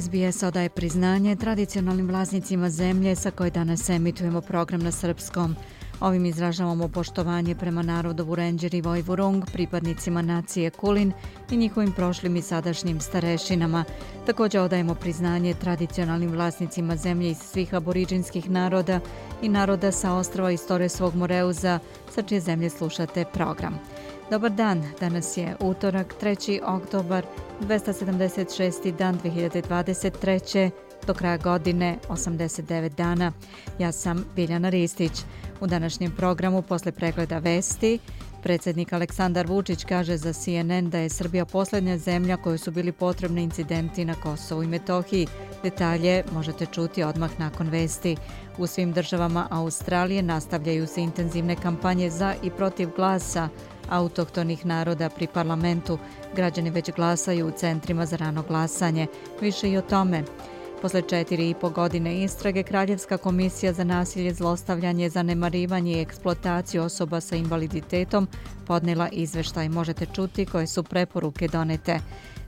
SBS odaje priznanje tradicionalnim vlasnicima zemlje sa koje danas emitujemo program na srpskom. Ovim izražavamo poštovanje prema narodu Vurenđer i Vojvurung, pripadnicima nacije Kulin i njihovim prošlim i sadašnjim starešinama. Također odajemo priznanje tradicionalnim vlasnicima zemlje iz svih aboriđinskih naroda i naroda sa ostrava Istore svog Moreuza, sa čije zemlje slušate program. Dobar dan, danas je utorak, 3. oktobar, 276. dan 2023. Do kraja godine, 89 dana. Ja sam Biljana Ristić. U današnjem programu, posle pregleda vesti, predsjednik Aleksandar Vučić kaže za CNN da je Srbija posljednja zemlja kojoj su bili potrebni incidenti na Kosovu i Metohiji. Detalje možete čuti odmah nakon vesti. U svim državama Australije nastavljaju se intenzivne kampanje za i protiv glasa autohtonih naroda pri parlamentu. Građani već glasaju u centrima za rano glasanje. Više i o tome. Posle četiri i po godine istrage, Kraljevska komisija za nasilje, zlostavljanje, zanemarivanje i eksploataciju osoba sa invaliditetom podnela izveštaj. Možete čuti koje su preporuke donete.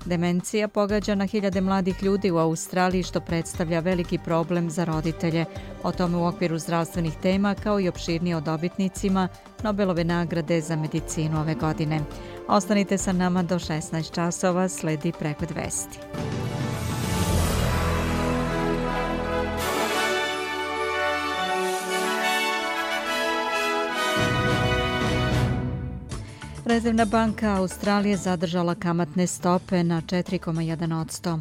Demencija pogađa na hiljade mladih ljudi u Australiji što predstavlja veliki problem za roditelje. O tome u okviru zdravstvenih tema kao i opširnije o dobitnicima Nobelove nagrade za medicinu ove godine. Ostanite sa nama do 16 časova, sledi pregled vesti. Rezervna banka Australije zadržala kamatne stope na 4,1%.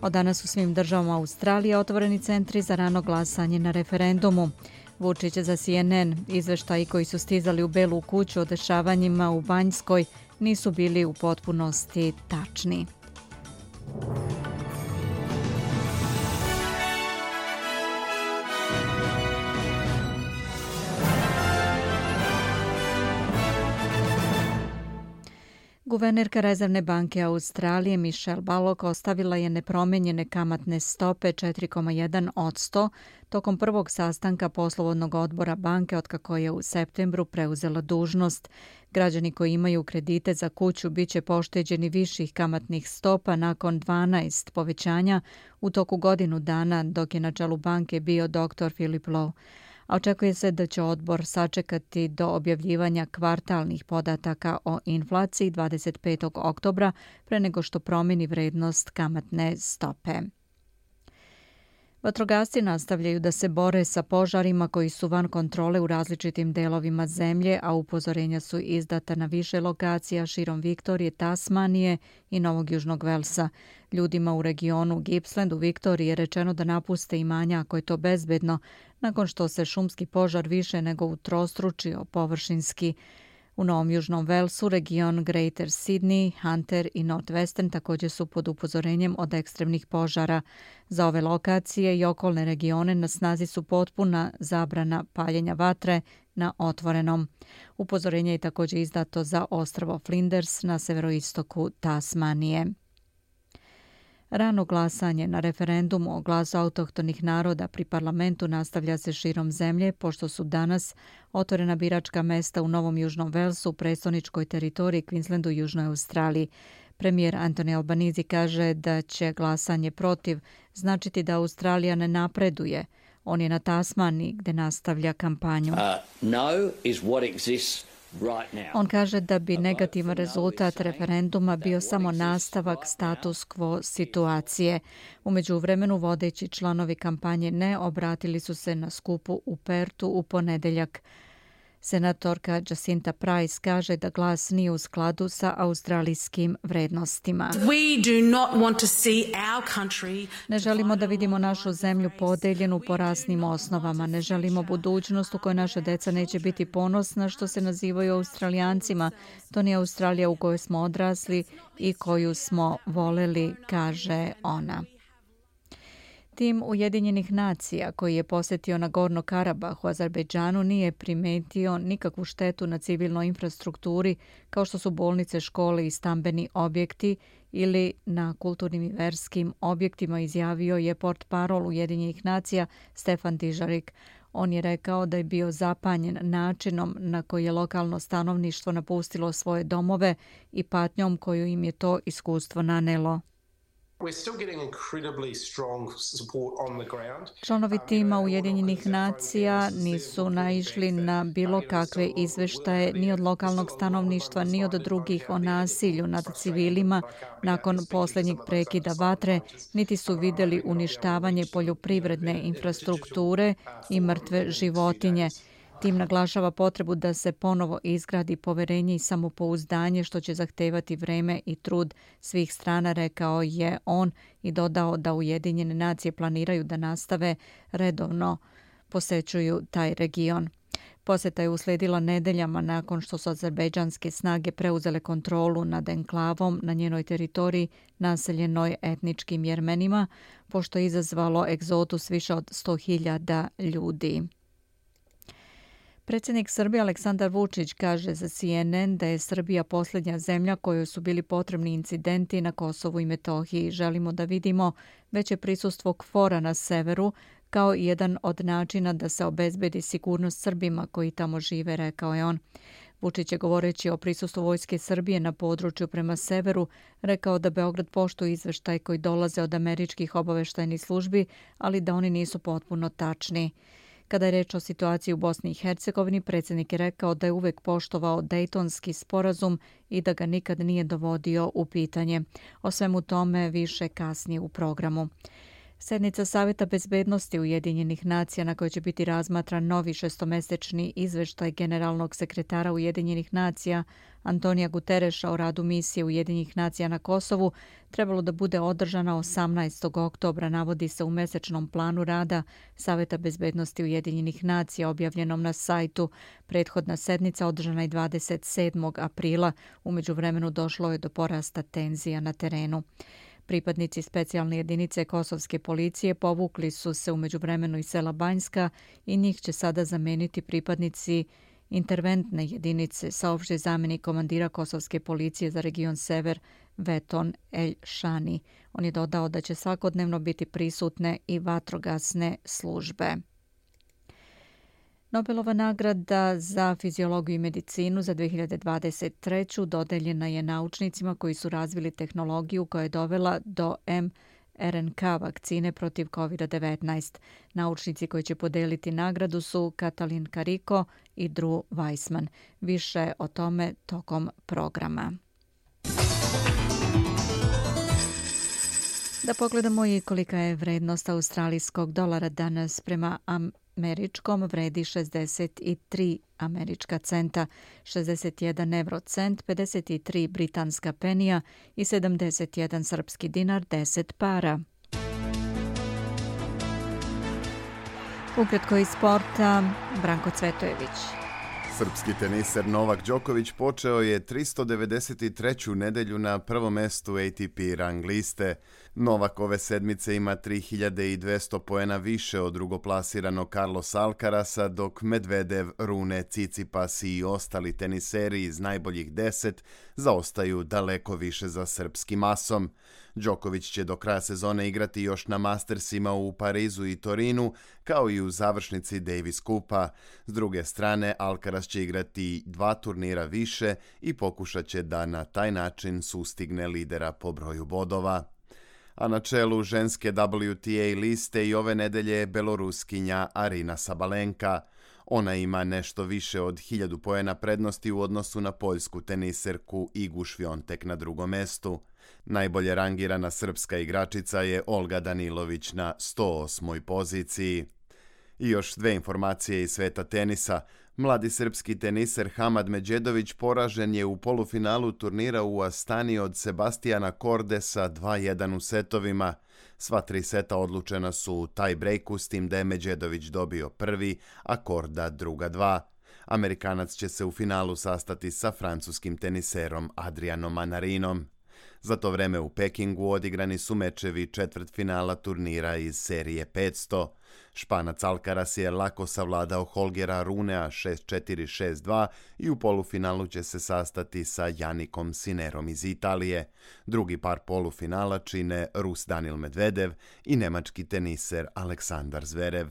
Od danas u svim državama Australije otvoreni centri za rano glasanje na referendumu. Vučić za CNN izveštaji koji su stizali u Belu kuću o dešavanjima u Banjskoj nisu bili u potpunosti tačni. Guvernerka Rezervne banke Australije Michelle Balog ostavila je nepromenjene kamatne stope 4,1 od 100 tokom prvog sastanka poslovodnog odbora banke od kako je u septembru preuzela dužnost. Građani koji imaju kredite za kuću bit će pošteđeni viših kamatnih stopa nakon 12 povećanja u toku godinu dana dok je na čelu banke bio dr. Philip Lowe a očekuje se da će odbor sačekati do objavljivanja kvartalnih podataka o inflaciji 25. oktobra pre nego što promeni vrednost kamatne stope. Vatrogasci nastavljaju da se bore sa požarima koji su van kontrole u različitim delovima zemlje, a upozorenja su izdata na više lokacija širom Viktorije, Tasmanije i Novog Južnog Velsa. Ljudima u regionu Gippsland u Viktoriji je rečeno da napuste imanja ako je to bezbedno, nakon što se šumski požar više nego utrostručio površinski. U Novom Južnom Velsu, region Greater Sydney, Hunter i Northwestern također su pod upozorenjem od ekstremnih požara. Za ove lokacije i okolne regione na snazi su potpuna zabrana paljenja vatre na otvorenom. Upozorenje je također izdato za ostravo Flinders na severoistoku Tasmanije. Rano glasanje na referendumu o glasu autohtonih naroda pri parlamentu nastavlja se širom zemlje, pošto su danas otvorena biračka mesta u Novom Južnom Velsu, predstavničkoj teritoriji Queenslandu i Južnoj Australiji. Premijer Antoni Albanizi kaže da će glasanje protiv značiti da Australija ne napreduje. On je na Tasmani gde nastavlja kampanju. Uh, no is what exists On kaže da bi negativan rezultat referenduma bio samo nastavak status quo situacije. Umeđu vremenu vodeći članovi kampanje ne obratili su se na skupu u Pertu u ponedeljak. Senatorka Jacinta Price kaže da glas nije u skladu sa australijskim vrednostima. Ne želimo da vidimo našu zemlju podeljenu po rasnim osnovama. Ne želimo budućnost u kojoj naša deca neće biti ponosna što se nazivaju australijancima. To nije Australija u kojoj smo odrasli i koju smo voleli, kaže ona. Tim Ujedinjenih nacija koji je posjetio na Gorno Karabah u Azerbejdžanu nije primetio nikakvu štetu na civilnoj infrastrukturi kao što su bolnice, škole i stambeni objekti ili na kulturnim i verskim objektima izjavio je port parol Ujedinjenih nacija Stefan Tižarik. On je rekao da je bio zapanjen načinom na koji je lokalno stanovništvo napustilo svoje domove i patnjom koju im je to iskustvo nanelo. Članovi um, tima Ujedinjenih nacija nisu naišli na bilo kakve izveštaje ni od lokalnog stanovništva ni od drugih o nasilju nad civilima. Nakon posljednjeg prekida vatre, niti su vidjeli uništavanje poljoprivredne infrastrukture i mrtve životinje. Tim naglašava potrebu da se ponovo izgradi poverenje i samopouzdanje što će zahtevati vreme i trud svih strana, rekao je on i dodao da Ujedinjene nacije planiraju da nastave redovno posećuju taj region. Poseta je usledila nedeljama nakon što su azerbejdžanske snage preuzele kontrolu nad enklavom na njenoj teritoriji naseljenoj etničkim jermenima, pošto je izazvalo egzotus više od 100.000 ljudi. Predsjednik Srbije Aleksandar Vučić kaže za CNN da je Srbija posljednja zemlja kojoj su bili potrebni incidenti na Kosovu i Metohiji. Želimo da vidimo veće prisustvo KFOR-a na severu kao jedan od načina da se obezbedi sigurnost Srbima koji tamo žive, rekao je on. Vučić je govoreći o prisustvu Vojske Srbije na području prema severu, rekao da Beograd poštuje izveštaj koji dolaze od američkih obaveštajnih službi, ali da oni nisu potpuno tačni. Kada je reč o situaciji u Bosni i Hercegovini, predsjednik je rekao da je uvek poštovao Dejtonski sporazum i da ga nikad nije dovodio u pitanje. O svemu tome više kasnije u programu. Sednica Savjeta bezbednosti Ujedinjenih nacija na kojoj će biti razmatran novi šestomesečni izveštaj generalnog sekretara Ujedinjenih nacija Antonija Gutereša o radu misije Ujedinjenih nacija na Kosovu trebalo da bude održana 18. oktobra, navodi se u mesečnom planu rada Savjeta bezbednosti Ujedinjenih nacija objavljenom na sajtu. Prethodna sednica održana je 27. aprila. Umeđu vremenu došlo je do porasta tenzija na terenu. Pripadnici specijalne jedinice Kosovske policije povukli su se umeđu vremenu iz sela Banjska i njih će sada zameniti pripadnici interventne jedinice, saopšte zameni komandira Kosovske policije za region Sever Veton El Shani. On je dodao da će svakodnevno biti prisutne i vatrogasne službe. Nobelova nagrada za fiziologiju i medicinu za 2023. dodeljena je naučnicima koji su razvili tehnologiju koja je dovela do mRNK vakcine protiv COVID-19. Naučnici koji će podeliti nagradu su Katalin Kariko i Drew Weissman. Više o tome tokom programa. Da pogledamo i kolika je vrednost australijskog dolara danas prema Am američkom vredi 63 američka centa, 61 eurocent, 53 britanska penija i 71 srpski dinar 10 para. Ukratko iz sporta, Branko Cvetojević. Srpski teniser Novak Đoković počeo je 393. nedelju na prvom mestu ATP rang liste. Novak ove sedmice ima 3200 poena više od drugoplasiranog Carlos Alcarasa, dok Medvedev, Rune, Cicipas i ostali teniseri iz najboljih deset zaostaju daleko više za srpskim masom. Đoković će do kraja sezone igrati još na Mastersima u Parizu i Torinu, kao i u završnici Davis Kupa. S druge strane, Alcaraz će igrati dva turnira više i pokušat će da na taj način sustigne lidera po broju bodova. A na čelu ženske WTA liste i ove nedelje je beloruskinja Arina Sabalenka. Ona ima nešto više od hiljadu pojena prednosti u odnosu na poljsku teniserku Igu Švjontek na drugom mestu. Najbolje rangirana srpska igračica je Olga Danilović na 108. poziciji. I još dve informacije iz sveta tenisa. Mladi srpski teniser Hamad Međedović poražen je u polufinalu turnira u Astani od Sebastijana Kordesa 2-1 u setovima. Sva tri seta odlučena su u taj brejku s tim da je Međedović dobio prvi, a Korda druga dva. Amerikanac će se u finalu sastati sa francuskim teniserom Adrianom Manarinom. Za to vreme u Pekingu odigrani su mečevi četvrt finala turnira iz serije 500. Španac Alcaraz je lako savladao Holgera Runea 6-4-6-2 i u polufinalu će se sastati sa Janikom Sinerom iz Italije. Drugi par polufinala čine Rus Danil Medvedev i nemački teniser Aleksandar Zverev.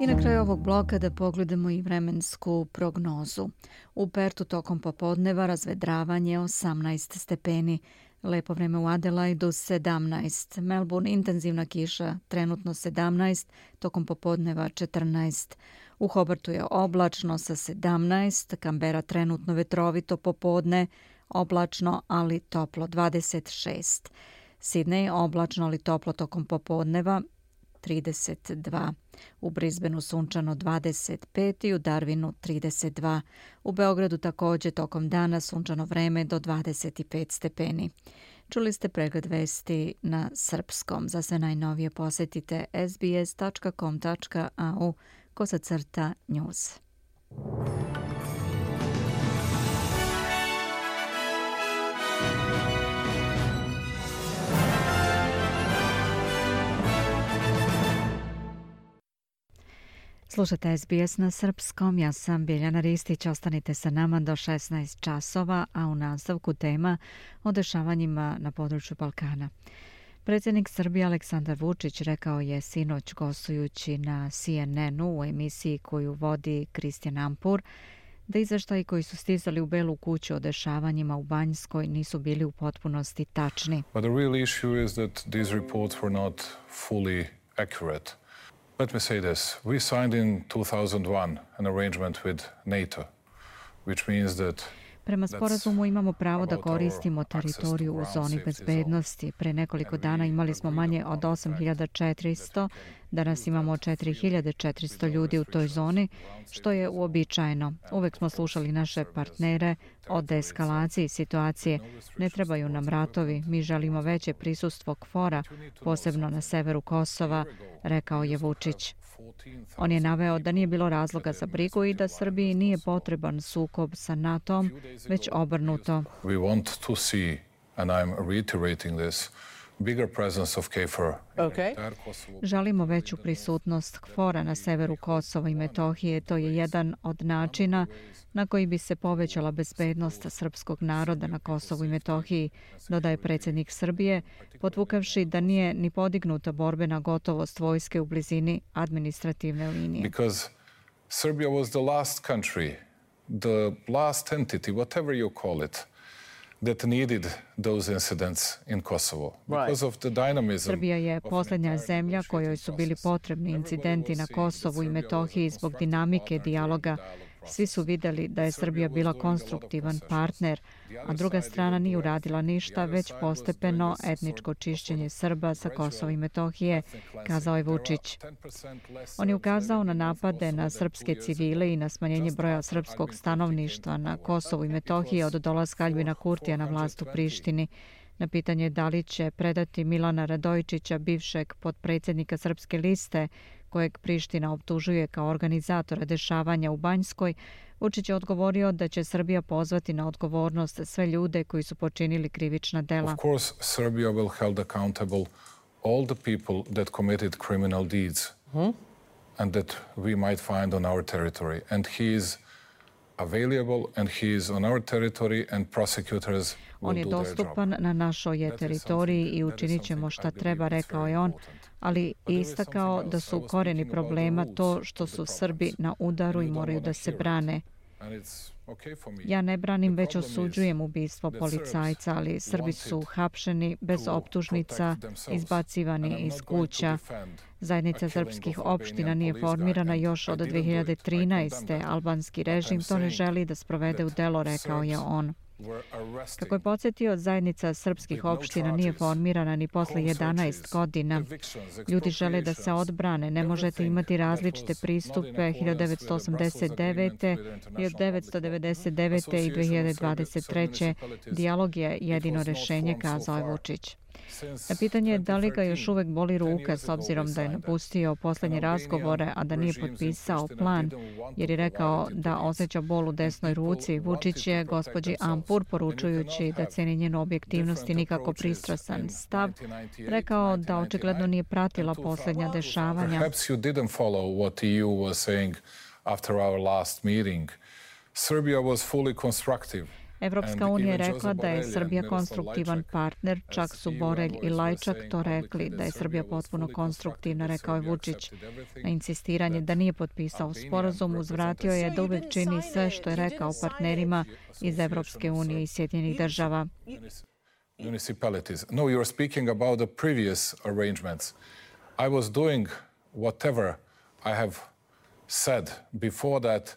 I na kraju ovog bloka da pogledamo i vremensku prognozu. U Pertu tokom popodneva razvedravanje 18 stepeni. Lepo vreme u Adelaidu 17. Melbourne intenzivna kiša, trenutno 17, tokom popodneva 14. U Hobartu je oblačno sa 17, Kambera trenutno vetrovito popodne, oblačno ali toplo 26. Sidney oblačno ali toplo tokom popodneva 32. U Brisbaneu sunčano 25 i u Darwinu 32. U Beogradu također tokom dana sunčano vreme do 25 stepeni. Čuli ste pregled vesti na srpskom. Za sve najnovije posjetite sbs.com.au kosacrta news. Slušajte SBS na srpskom, ja sam Biljana Ristić, ostanite sa nama do 16 časova, a u nastavku tema o dešavanjima na području Balkana. Predsjednik Srbije Aleksandar Vučić rekao je sinoć gostujući na CNN-u u emisiji koju vodi Kristijan Ampur, da izveštaji koji su stizali u Belu kuću o dešavanjima u Banjskoj nisu bili u potpunosti tačni. But the real issue is that these reports were not fully accurate. Let me say this. We signed in 2001 an arrangement with NATO, which means that Prema sporazumu imamo pravo da koristimo teritoriju u zoni bezbednosti. Pre nekoliko dana imali smo manje od 8400, danas imamo 4400 ljudi u toj zoni, što je uobičajeno. Uvek smo slušali naše partnere o deeskalaciji situacije. Ne trebaju nam ratovi, mi želimo veće prisustvo KFOR-a, posebno na severu Kosova, rekao je Vučić. On je naveo da nije bilo razloga za brigu i da Srbiji nije potreban sukob sa NATO-om, već obrnuto. We want to see, and I'm reiterating this, bigger presence of KFOR. Okay. Žalimo veću prisutnost KFOR-a na severu Kosova i Metohije. To je jedan od načina na koji bi se povećala bezbednost srpskog naroda na Kosovu i Metohiji, dodaje predsjednik Srbije, potvukavši da nije ni podignuta borbena gotovost vojske u blizini administrativne linije. Because Serbia was the last country, the last entity, whatever you call it, that needed those incidents in Kosovo. Because of the dynamism. Srbija je posljednja zemlja kojoj su bili potrebni incidenti na Kosovu i Metohiji zbog dinamike dijaloga. Svi su videli da je Srbija bila konstruktivan partner, a druga strana nije uradila ništa, već postepeno etničko čišćenje Srba sa Kosova i Metohije, kazao je Vučić. On je ukazao na napade na srpske civile i na smanjenje broja srpskog stanovništva na Kosovu i Metohiji od dolaska Aljbina Kurtija na vlast u Prištini. Na pitanje da li će predati Milana Radojičića, bivšeg podpredsjednika Srpske liste, kojeg Priština optužuje kao organizatora dešavanja u Banjskoj, Vučić je odgovorio da će Srbija pozvati na odgovornost sve ljude koji su počinili krivična dela. Of course, Serbia will hold accountable all the people that committed criminal deeds hmm? and that we might find on our territory. And he is available and he is on our territory and prosecutors On je dostupan na našoj je teritoriji i učinit ćemo šta treba, rekao je on, ali istakao da su koreni problema to što su Srbi na udaru i moraju da se brane. Ja ne branim, već osuđujem ubistvo policajca, ali Srbi su hapšeni bez optužnica, izbacivani iz kuća. Zajednica srpskih opština nije formirana još od 2013. Albanski režim to ne želi da sprovede u delo, rekao je on. Kako je podsjetio, zajednica srpskih opština nije formirana ni posle 11 godina. Ljudi žele da se odbrane. Ne možete imati različite pristupe 1989. 1999. i 2023. Dijalog je jedino rešenje, kazao je Vučić. Na pitanje je da li ga još uvek boli ruka s obzirom da je napustio poslednje razgovore, a da nije potpisao plan, jer je rekao da osjeća bol u desnoj ruci, Vučić je gospođi Ampur, poručujući da ceni njenu objektivnost i nikako pristrasan stav, rekao da očigledno nije pratila poslednja dešavanja. Perhaps you didn't follow what EU was saying after our last meeting. Serbia was fully constructive. Evropska unija je rekla da je Srbija konstruktivan partner, čak su Borelj i Lajčak to rekli, da je Srbija potpuno konstruktivna, rekao je Vučić. Na insistiranje da nije potpisao sporazum, uzvratio je da uvek čini sve što je rekao partnerima iz Evropske unije i Sjedinjenih država. Municipalities. No, you are speaking about the previous arrangements. I was doing whatever I have said before that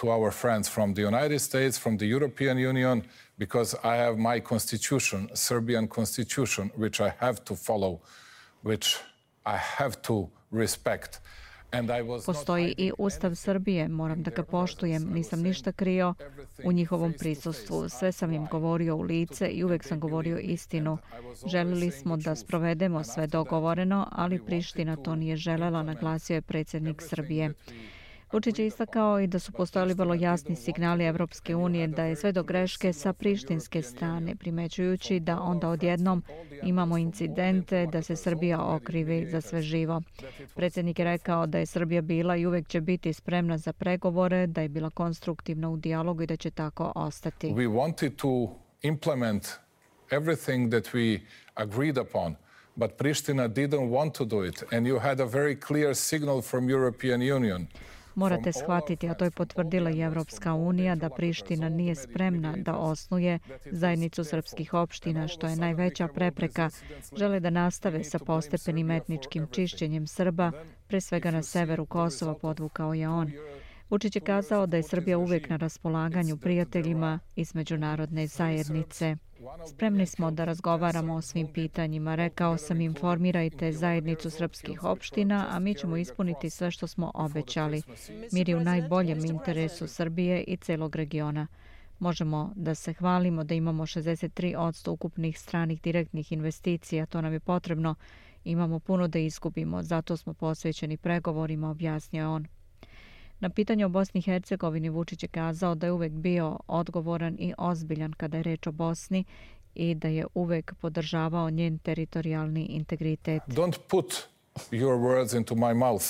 to our friends from the United States, from the European Union, because I have my constitution, Serbian constitution, which I have to follow, which I have to respect. Postoji i Ustav Srbije, moram da ga poštujem, nisam ništa krio u njihovom prisustvu. Sve sam im govorio u lice i uvek sam govorio istinu. Želili smo da sprovedemo sve dogovoreno, ali Priština to nije želela, naglasio je predsjednik Srbije. Vučić je istakao i da su postojali vrlo jasni signali Evropske unije da je sve do greške sa prištinske strane, primećujući da onda odjednom imamo incidente da se Srbija okrivi za sve živo. Predsjednik je rekao da je Srbija bila i uvek će biti spremna za pregovore, da je bila konstruktivna u dijalogu i da će tako ostati. We wanted to implement everything that we agreed upon but Pristina didn't want to do it and you had a very clear signal from European Union Morate shvatiti, a to je potvrdila i Evropska unija, da Priština nije spremna da osnuje zajednicu srpskih opština, što je najveća prepreka. Žele da nastave sa postepenim etničkim čišćenjem Srba, pre svega na severu Kosova, podvukao je on. Vučić je kazao da je Srbija uvek na raspolaganju prijateljima iz međunarodne zajednice. Spremni smo da razgovaramo o svim pitanjima. Rekao sam informirajte zajednicu srpskih opština, a mi ćemo ispuniti sve što smo obećali. Mir je u najboljem interesu Srbije i celog regiona. Možemo da se hvalimo da imamo 63% ukupnih stranih direktnih investicija, to nam je potrebno. Imamo puno da izgubimo, zato smo posvećeni pregovorima, objasnio on. Na pitanje o Bosni i Hercegovini Vučić je kazao da je uvek bio odgovoran i ozbiljan kada je reč o Bosni i da je uvek podržavao njen teritorijalni integritet. Don't put your words into my mouth.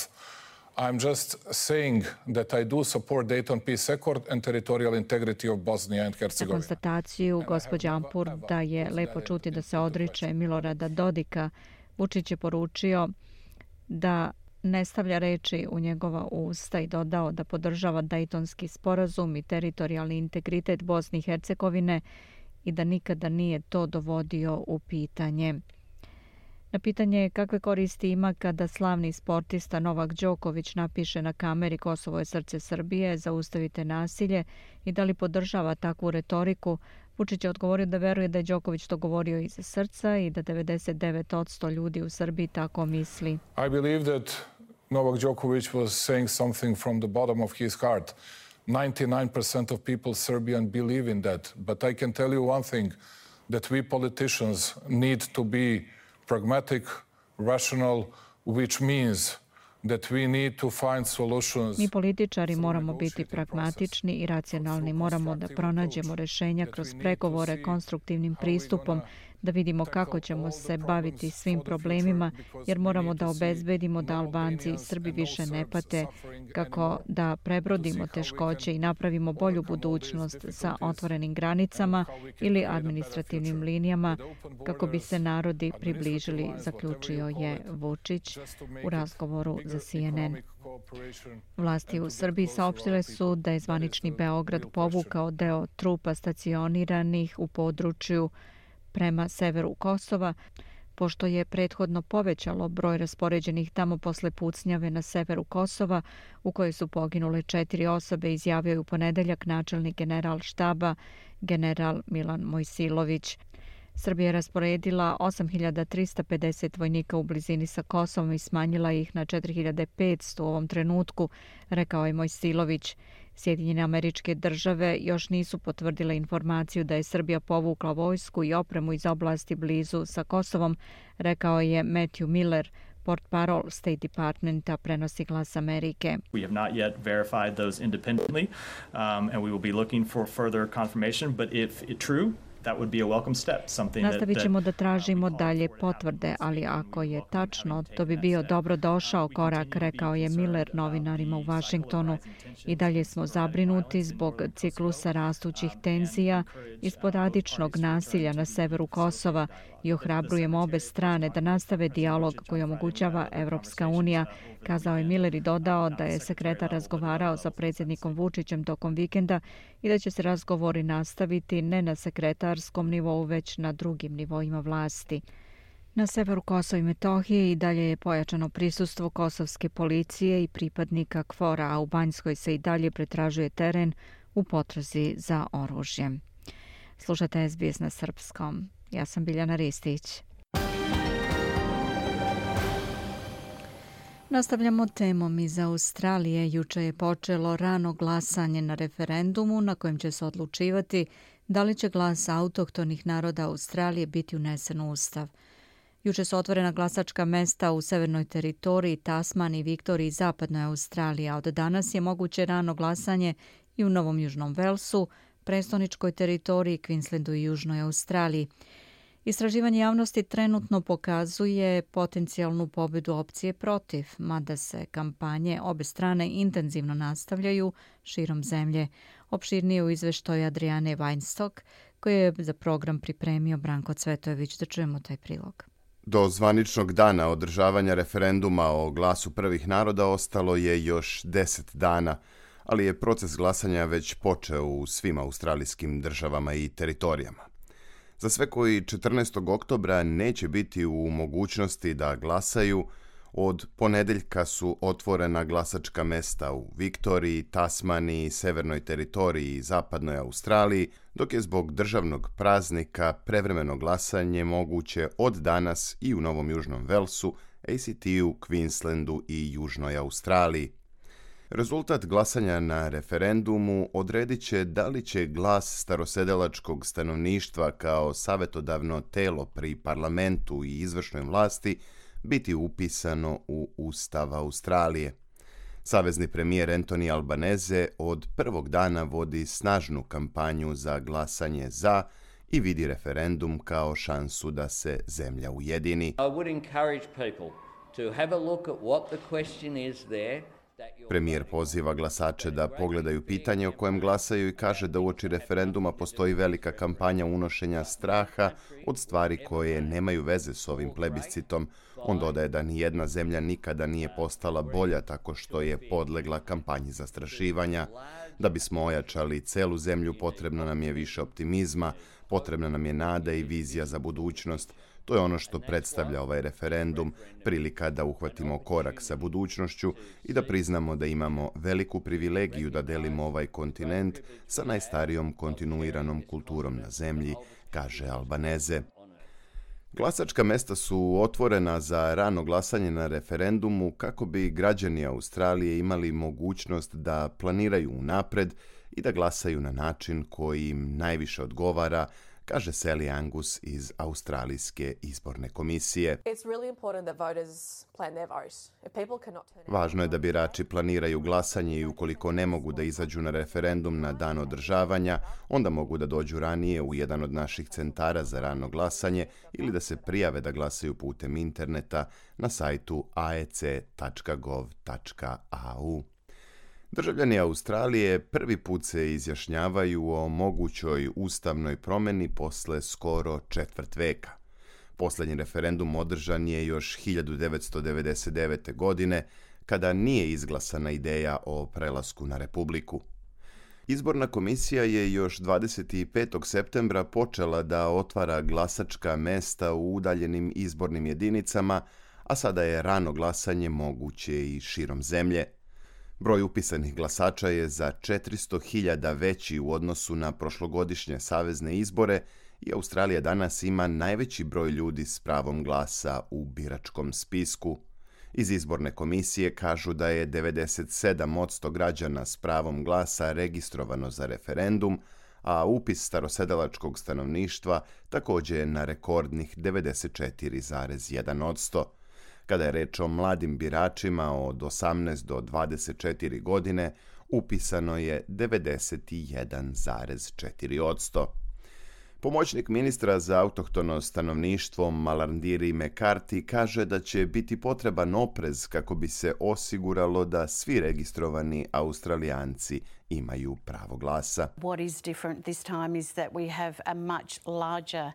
I'm just saying that I do support Dayton Peace Accord and territorial integrity of Bosnia and Herzegovina. Na konstataciju gospođa Ampur da je lepo čuti da se odriče Milorada Dodika, Vučić je poručio da ne stavlja reči u njegova usta i dodao da podržava Daytonski sporazum i teritorijalni integritet Bosne i Hercegovine i da nikada nije to dovodio u pitanje. Na pitanje kakve koristi ima kada slavni sportista Novak Đoković napiše na kameri Kosovo je srce Srbije, zaustavite nasilje i da li podržava takvu retoriku, Vučić je odgovorio da veruje da je Đoković to govorio iz srca i da 99% ljudi u Srbiji tako misli. I believe that Novak Djokovic was saying something from the bottom of his heart. 99% of people Serbian believe in that. But I can tell you one thing, that we politicians need to be pragmatic, rational, which means Mi političari moramo biti pragmatični i racionalni. Moramo da pronađemo rešenja kroz pregovore konstruktivnim pristupom da vidimo kako ćemo se baviti svim problemima, jer moramo da obezbedimo da Albanci i Srbi više ne pate, kako da prebrodimo teškoće i napravimo bolju budućnost sa otvorenim granicama ili administrativnim linijama, kako bi se narodi približili, zaključio je Vučić u razgovoru za CNN. Vlasti u Srbiji saopštile su da je zvanični Beograd povukao deo trupa stacioniranih u području prema severu Kosova, pošto je prethodno povećalo broj raspoređenih tamo posle pucnjave na severu Kosova, u kojoj su poginule četiri osobe, izjavio je u ponedeljak načelnik general štaba, general Milan Mojsilović. Srbija je rasporedila 8350 vojnika u blizini sa Kosovom i smanjila ih na 4500 u ovom trenutku, rekao je Mojsilović. Sjedinjene američke države još nisu potvrdile informaciju da je Srbija povukla vojsku i opremu iz oblasti blizu sa Kosovom, rekao je Matthew Miller, port parol State Departmenta prenosi glas Amerike. We have not yet verified those independently um, and we will be looking for further confirmation, but if it true, Nastavit ćemo da tražimo dalje potvrde, ali ako je tačno, to bi bio dobro došao korak, rekao je Miller novinarima u Vašingtonu. I dalje smo zabrinuti zbog ciklusa rastućih tenzija i sporadičnog nasilja na severu Kosova i ohrabrujemo obe strane da nastave dijalog koji omogućava Evropska unija, kazao je Miller i dodao da je sekretar razgovarao sa predsjednikom Vučićem tokom vikenda i da će se razgovori nastaviti ne na sekretarskom nivou, već na drugim nivoima vlasti. Na severu Kosova i Metohije i dalje je pojačano prisustvo kosovske policije i pripadnika KFOR-a, a u Banjskoj se i dalje pretražuje teren u potrazi za oružjem. Slušate SBS na srpskom. Ja sam Biljana Ristić. Nastavljamo temom iz Australije. Juče je počelo rano glasanje na referendumu na kojem će se odlučivati da li će glas autohtonih naroda Australije biti unesen u Ustav. Juče su otvorena glasačka mesta u severnoj teritoriji Tasmani, Viktoriji i zapadnoj Australiji, a od danas je moguće rano glasanje i u Novom Južnom Velsu, prestoničkoj teritoriji, Queenslandu i Južnoj Australiji. Istraživanje javnosti trenutno pokazuje potencijalnu pobjedu opcije protiv, mada se kampanje obe strane intenzivno nastavljaju širom zemlje. Opširnije u izveštaju Adriane Weinstock, koje je za program pripremio Branko Cvetojević. Da čujemo taj prilog. Do zvaničnog dana održavanja referenduma o glasu prvih naroda ostalo je još deset dana, ali je proces glasanja već počeo u svim australijskim državama i teritorijama. Za sve koji 14. oktobra neće biti u mogućnosti da glasaju, od ponedeljka su otvorena glasačka mesta u Viktoriji, Tasmaniji, Severnoj teritoriji i Zapadnoj Australiji, dok je zbog državnog praznika prevremeno glasanje moguće od danas i u Novom Južnom Velsu, ACT-u, Queenslandu i Južnoj Australiji. Rezultat glasanja na referendumu odredit će da li će glas starosedelačkog stanovništva kao savetodavno telo pri parlamentu i izvršnoj vlasti biti upisano u Ustav Australije. Savezni premijer Anthony Albanese od prvog dana vodi snažnu kampanju za glasanje za i vidi referendum kao šansu da se zemlja ujedini. I would encourage people to have a look at what the question is there Premijer poziva glasače da pogledaju pitanje o kojem glasaju i kaže da uoči referenduma postoji velika kampanja unošenja straha od stvari koje nemaju veze s ovim plebiscitom. On dodaje da ni jedna zemlja nikada nije postala bolja tako što je podlegla kampanji zastrašivanja. Da bismo ojačali celu zemlju potrebno nam je više optimizma, potrebna nam je nada i vizija za budućnost. To je ono što predstavlja ovaj referendum, prilika da uhvatimo korak sa budućnošću i da priznamo da imamo veliku privilegiju da delimo ovaj kontinent sa najstarijom kontinuiranom kulturom na zemlji, kaže Albaneze. Glasačka mesta su otvorena za rano glasanje na referendumu kako bi građani Australije imali mogućnost da planiraju unapred i da glasaju na način koji im najviše odgovara, kaže Sally Angus iz Australijske izborne komisije. Važno je da birači planiraju glasanje i ukoliko ne mogu da izađu na referendum na dan održavanja, onda mogu da dođu ranije u jedan od naših centara za rano glasanje ili da se prijave da glasaju putem interneta na sajtu aec.gov.au. Državljani Australije prvi put se izjašnjavaju o mogućoj ustavnoj promeni posle skoro četvrt veka. Poslednji referendum održan je još 1999. godine, kada nije izglasana ideja o prelasku na republiku. Izborna komisija je još 25. septembra počela da otvara glasačka mesta u udaljenim izbornim jedinicama, a sada je rano glasanje moguće i širom zemlje – Broj upisanih glasača je za 400.000 veći u odnosu na prošlogodišnje savezne izbore i Australija danas ima najveći broj ljudi s pravom glasa u biračkom spisku. Iz izborne komisije kažu da je 97% građana s pravom glasa registrovano za referendum, a upis starosedelačkog stanovništva također je na rekordnih 94,1%. Kada je reč o mladim biračima od 18 do 24 godine, upisano je 91,4%. Pomoćnik ministra za autohtono stanovništvo Malandiri Mekarti kaže da će biti potreban oprez kako bi se osiguralo da svi registrovani Australijanci imaju pravo glasa. Boris different this time is that we have a much larger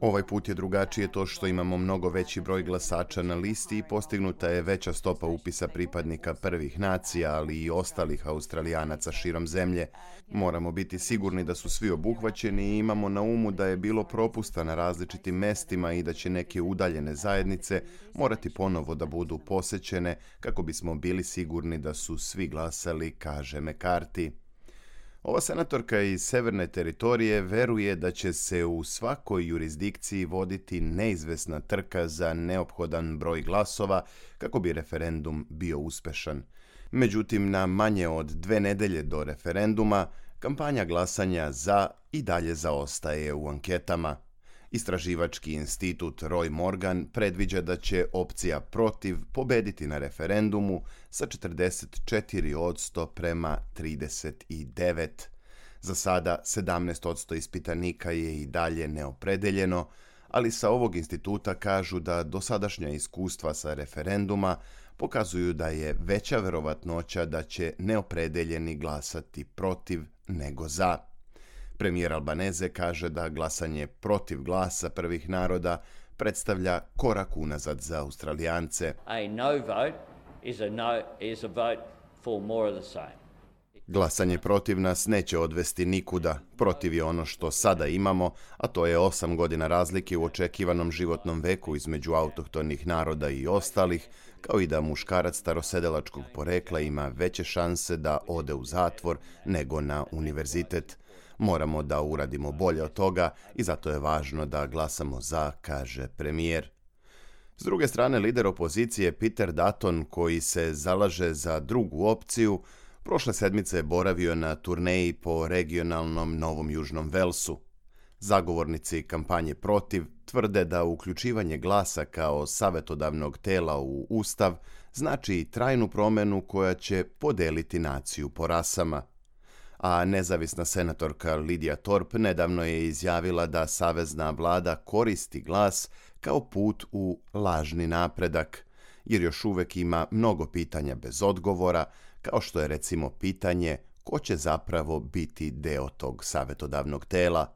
Ovaj put je drugačije to što imamo mnogo veći broj glasača na listi i postignuta je veća stopa upisa pripadnika prvih nacija, ali i ostalih australijanaca širom zemlje. Moramo biti sigurni da su svi obuhvaćeni i imamo na umu da je bilo propusta na različitim mestima i da će neke udaljene zajednice morati ponovo da budu posećene kako bismo bili sigurni da su svi glasali, kaže McCarthy. Ova senatorka iz severne teritorije veruje da će se u svakoj jurisdikciji voditi neizvesna trka za neophodan broj glasova kako bi referendum bio uspešan. Međutim, na manje od dve nedelje do referenduma, kampanja glasanja za i dalje zaostaje u anketama. Istraživački institut Roy Morgan predviđa da će opcija protiv pobediti na referendumu sa 44 odsto prema 39. Za sada 17 odsto ispitanika je i dalje neopredeljeno, ali sa ovog instituta kažu da dosadašnja iskustva sa referenduma pokazuju da je veća verovatnoća da će neopredeljeni glasati protiv nego za. Premijer Albaneze kaže da glasanje protiv glasa prvih naroda predstavlja korak unazad za Australijance. Glasanje protiv nas neće odvesti nikuda. Protiv je ono što sada imamo, a to je osam godina razlike u očekivanom životnom veku između autohtonih naroda i ostalih, kao i da muškarac starosedelačkog porekla ima veće šanse da ode u zatvor nego na univerzitet. Moramo da uradimo bolje od toga i zato je važno da glasamo za, kaže premijer. S druge strane, lider opozicije Peter Dutton, koji se zalaže za drugu opciju, prošle sedmice je boravio na turneji po regionalnom Novom Južnom Velsu. Zagovornici kampanje protiv tvrde da uključivanje glasa kao savetodavnog tela u Ustav znači trajnu promenu koja će podeliti naciju po rasama – a nezavisna senatorka Lidija Torp nedavno je izjavila da savezna vlada koristi glas kao put u lažni napredak, jer još uvek ima mnogo pitanja bez odgovora, kao što je recimo pitanje ko će zapravo biti deo tog savetodavnog tela.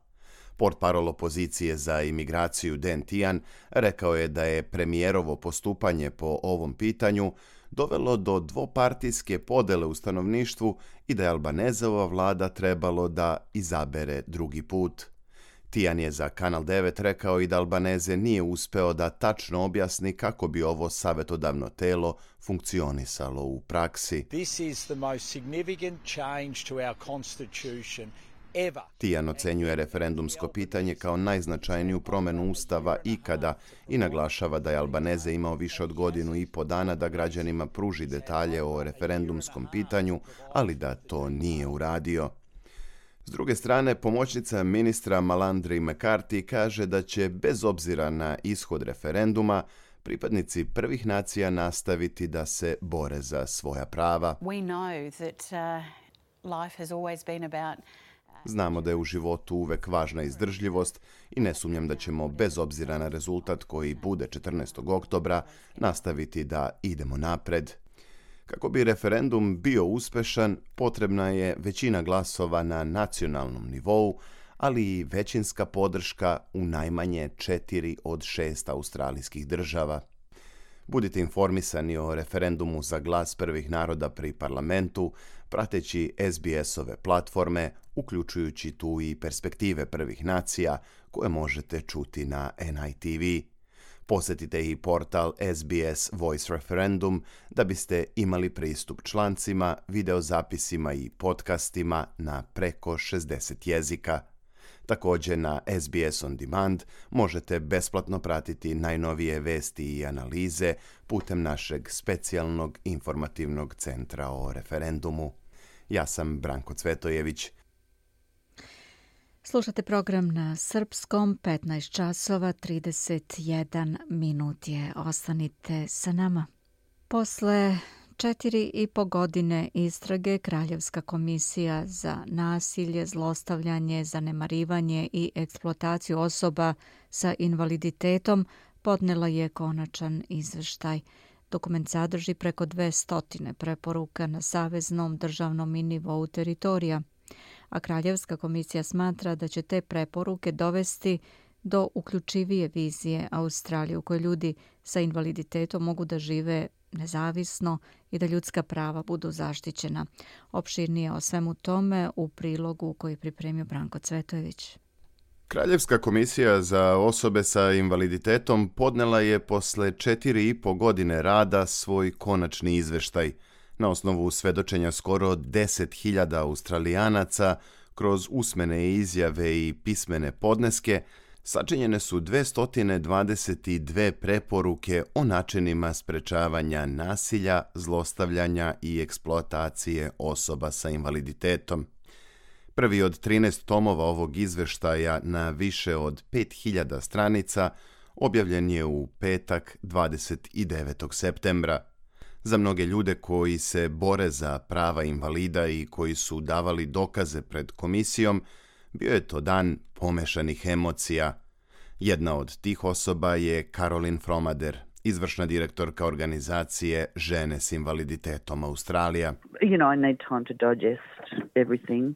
Portparol opozicije za imigraciju Den Tian rekao je da je premijerovo postupanje po ovom pitanju dovelo do dvopartijske podele u stanovništvu i da je Albanezova vlada trebalo da izabere drugi put. Tijan je za Kanal 9 rekao i da Albaneze nije uspeo da tačno objasni kako bi ovo savetodavno telo funkcionisalo u praksi. This is the most significant change to our constitution Tijan ocenjuje referendumsko pitanje kao najznačajniju promenu Ustava ikada i naglašava da je Albaneze imao više od godinu i po dana da građanima pruži detalje o referendumskom pitanju, ali da to nije uradio. S druge strane, pomoćnica ministra Malandri McCarthy kaže da će, bez obzira na ishod referenduma, pripadnici prvih nacija nastaviti da se bore za svoja prava. We know that, uh, life has always been about Znamo da je u životu uvek važna izdržljivost i ne sumnjam da ćemo, bez obzira na rezultat koji bude 14. oktobra, nastaviti da idemo napred. Kako bi referendum bio uspešan, potrebna je većina glasova na nacionalnom nivou, ali i većinska podrška u najmanje četiri od šest australijskih država. Budite informisani o referendumu za glas prvih naroda pri parlamentu, prateći SBS-ove platforme, uključujući tu i perspektive prvih nacija koje možete čuti na NITV. Posjetite i portal SBS Voice Referendum da biste imali pristup člancima, videozapisima i podcastima na preko 60 jezika. Također na SBS On Demand možete besplatno pratiti najnovije vesti i analize putem našeg specijalnog informativnog centra o referendumu. Ja sam Branko Cvetojević. Slušate program na srpskom 15 časova 31 minut je. Ostanite sa nama. Posle četiri i po godine istrage Kraljevska komisija za nasilje, zlostavljanje, zanemarivanje i eksploataciju osoba sa invaliditetom podnela je konačan izveštaj. Dokument sadrži preko dve stotine preporuka na saveznom državnom i nivou teritorija, a Kraljevska komisija smatra da će te preporuke dovesti do uključivije vizije Australije u kojoj ljudi sa invaliditetom mogu da žive nezavisno i da ljudska prava budu zaštićena. Opširnije o svemu tome u prilogu koji je pripremio Branko Cvetojević. Kraljevska komisija za osobe sa invaliditetom podnela je posle četiri i po godine rada svoj konačni izveštaj. Na osnovu svedočenja skoro 10.000 australijanaca kroz usmene izjave i pismene podneske, sačinjene su 222 preporuke o načinima sprečavanja nasilja, zlostavljanja i eksploatacije osoba sa invaliditetom. Prvi od 13 tomova ovog izveštaja na više od 5000 stranica objavljen je u petak 29. septembra. Za mnoge ljude koji se bore za prava invalida i koji su davali dokaze pred komisijom, bio je to dan pomešanih emocija. Jedna od tih osoba je Caroline Fromader, izvršna direktorka organizacije Žene s invaliditetom Australija. You know, I need time to digest everything.